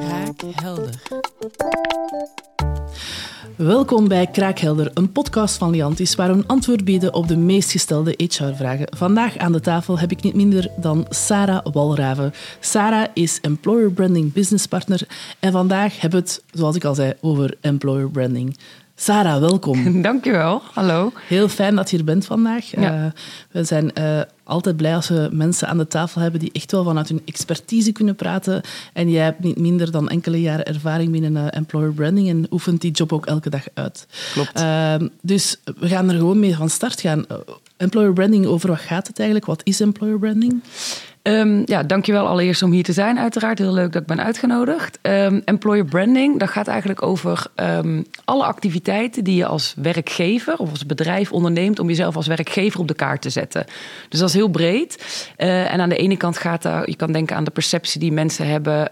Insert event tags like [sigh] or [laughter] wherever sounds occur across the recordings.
Kraakhelder. Welkom bij Kraakhelder, een podcast van Liantis waar we een antwoord bieden op de meest gestelde HR-vragen. Vandaag aan de tafel heb ik niet minder dan Sarah Walraven. Sarah is Employer Branding Business Partner en vandaag hebben we het, zoals ik al zei, over Employer Branding. Sarah, welkom. [laughs] Dankjewel. Hallo. Heel fijn dat je er bent vandaag. Ja. Uh, we zijn uh, altijd blij als we mensen aan de tafel hebben die echt wel vanuit hun expertise kunnen praten. En jij hebt niet minder dan enkele jaren ervaring binnen uh, employer branding en oefent die job ook elke dag uit. Klopt. dus we gaan er gewoon mee van start gaan. employer branding, over wat gaat het eigenlijk? Wat is employer branding? Um, ja, dankjewel allereerst om hier te zijn, uiteraard. Heel leuk dat ik ben uitgenodigd. Um, employer branding, dat gaat eigenlijk over um, alle activiteiten die je als werkgever of als bedrijf onderneemt om jezelf als werkgever op de kaart te zetten. Dus dat is heel breed. Uh, en aan de ene kant gaat daar, je kan denken aan de perceptie die mensen hebben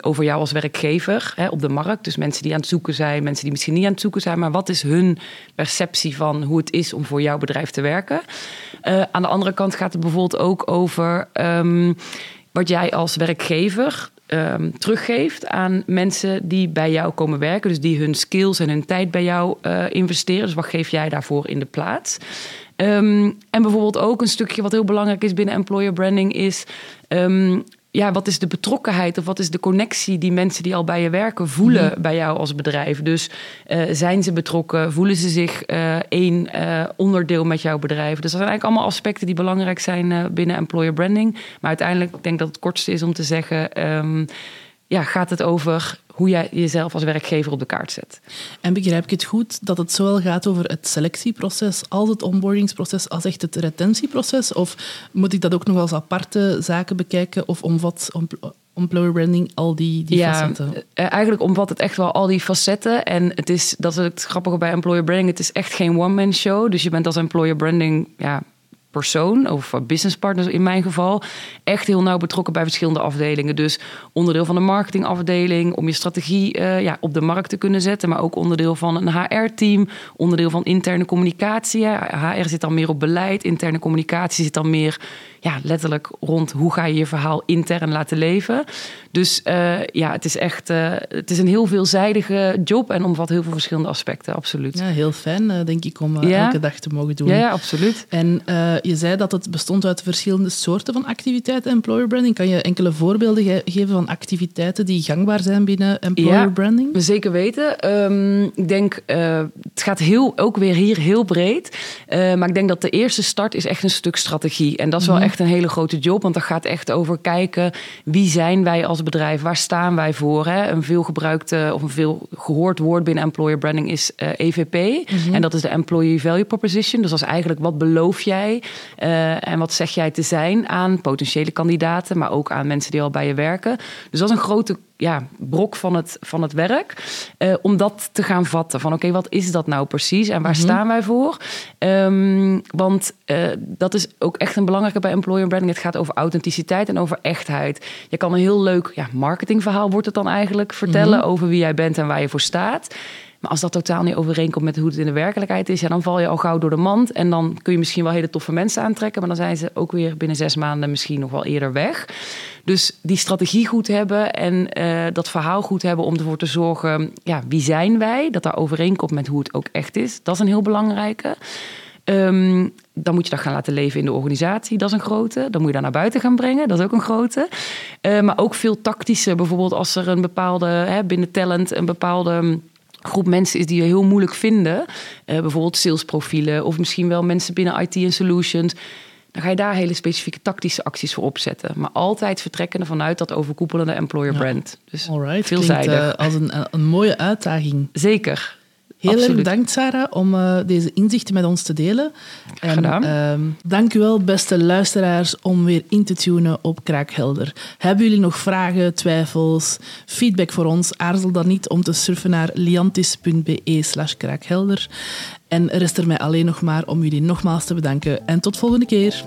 over jou als werkgever hè, op de markt. Dus mensen die aan het zoeken zijn, mensen die misschien niet aan het zoeken zijn, maar wat is hun perceptie van hoe het is om voor jouw bedrijf te werken? Uh, aan de andere kant gaat het bijvoorbeeld ook over um, wat jij als werkgever um, teruggeeft aan mensen die bij jou komen werken. Dus die hun skills en hun tijd bij jou uh, investeren. Dus wat geef jij daarvoor in de plaats? Um, en bijvoorbeeld ook een stukje wat heel belangrijk is binnen employer branding is ja, wat is de betrokkenheid of wat is de connectie die mensen die al bij je werken voelen mm-hmm. bij jou als bedrijf? Dus uh, zijn ze betrokken? Voelen ze zich uh, één uh, onderdeel met jouw bedrijf? Dus dat zijn eigenlijk allemaal aspecten die belangrijk zijn binnen employer branding. Maar uiteindelijk denk ik dat het kortste is om te zeggen. Um, ja, gaat het over hoe jij jezelf als werkgever op de kaart zet. En begrijp ik het goed dat het zowel gaat over het selectieproces als het onboardingsproces als echt het retentieproces? Of moet ik dat ook nog als aparte zaken bekijken of omvat employer branding al die, die ja, facetten? Eigenlijk omvat het echt wel al die facetten. En het is, dat is het grappige bij employer branding, het is echt geen one-man show. Dus je bent als employer branding ja, persoon of business partners in mijn geval echt heel nauw betrokken bij verschillende afdelingen. Dus onderdeel van de marketingafdeling om je strategie uh, ja, op de markt te kunnen zetten, maar ook onderdeel van een HR-team, onderdeel van interne communicatie. HR zit dan meer op beleid, interne communicatie zit dan meer ja, letterlijk rond hoe ga je je verhaal intern laten leven. Dus uh, ja, het is echt uh, het is een heel veelzijdige job en omvat heel veel verschillende aspecten, absoluut. Ja, heel fijn, denk ik, om ja. elke dag te mogen doen. Ja, ja absoluut. En je zei dat het bestond uit verschillende soorten van activiteiten, employer branding. Kan je enkele voorbeelden ge geven van activiteiten die gangbaar zijn binnen employer ja, branding? Zeker weten. Um, ik denk, het gaat heel, ook weer hier heel breed. maar ik denk dat de eerste start is echt een stuk strategie. En dat is wel Mhm. echt een hele grote job, want dat gaat echt over kijken wie zijn wij als bedrijf, waar staan wij voor. Hè? Een veel gebruikte of een veel gehoord woord binnen employer branding is uh, EVP. Mhm. En dat is de Employee Value Proposition. Dus dat is eigenlijk wat beloof jij uh, en wat zeg jij te zijn aan potentiële kandidaten, maar ook aan mensen die al bij je werken. Dus dat is een grote ja, brok van het, van het werk. Uh, om dat te gaan vatten. Van oké, okay, wat is dat nou precies en waar Mhm. staan wij voor? Um, want uh, dat is ook echt een belangrijke bij employer branding. Het gaat over authenticiteit en over echtheid. Je kan een heel leuk ja, marketingverhaal, wordt het dan eigenlijk, vertellen Mhm. over wie jij bent en waar je voor staat. Maar als dat totaal niet overeenkomt met hoe het in de werkelijkheid is, ja, dan val je al gauw door de mand. En dan kun je misschien wel hele toffe mensen aantrekken, maar dan zijn ze ook weer binnen zes maanden misschien nog wel eerder weg. Dus die strategie goed hebben en uh, dat verhaal goed hebben om ervoor te zorgen, ja, wie zijn wij? Dat daar overeenkomt met hoe het ook echt is. Dat is een heel belangrijke. Um, dan moet je dat gaan laten leven in de organisatie. Dat is een grote. Dan moet je dat naar buiten gaan brengen. Dat is ook een grote. Uh, maar ook veel tactische. Bijvoorbeeld als er een bepaalde, hè, binnen talent, een bepaalde groep mensen is die je heel moeilijk vinden. Uh, bijvoorbeeld salesprofielen of misschien wel mensen binnen IT en solutions. Dan ga je daar hele specifieke tactische acties voor opzetten. Maar altijd vertrekkende vanuit dat overkoepelende employer Ja. brand. Dus Alright, veelzijdig. klinkt uh, als een, een mooie uitdaging. Zeker. Heel erg bedankt, Sarah, om uh, deze inzichten met ons te delen. Graag gedaan. En, uh, dank u wel, beste luisteraars, om weer in te tunen op Kraakhelder. Hebben jullie nog vragen, twijfels, feedback voor ons? Aarzel dan niet om te surfen naar liantis.be slash kraakhelder. En rest er mij alleen nog maar om jullie nogmaals te bedanken. En tot volgende keer.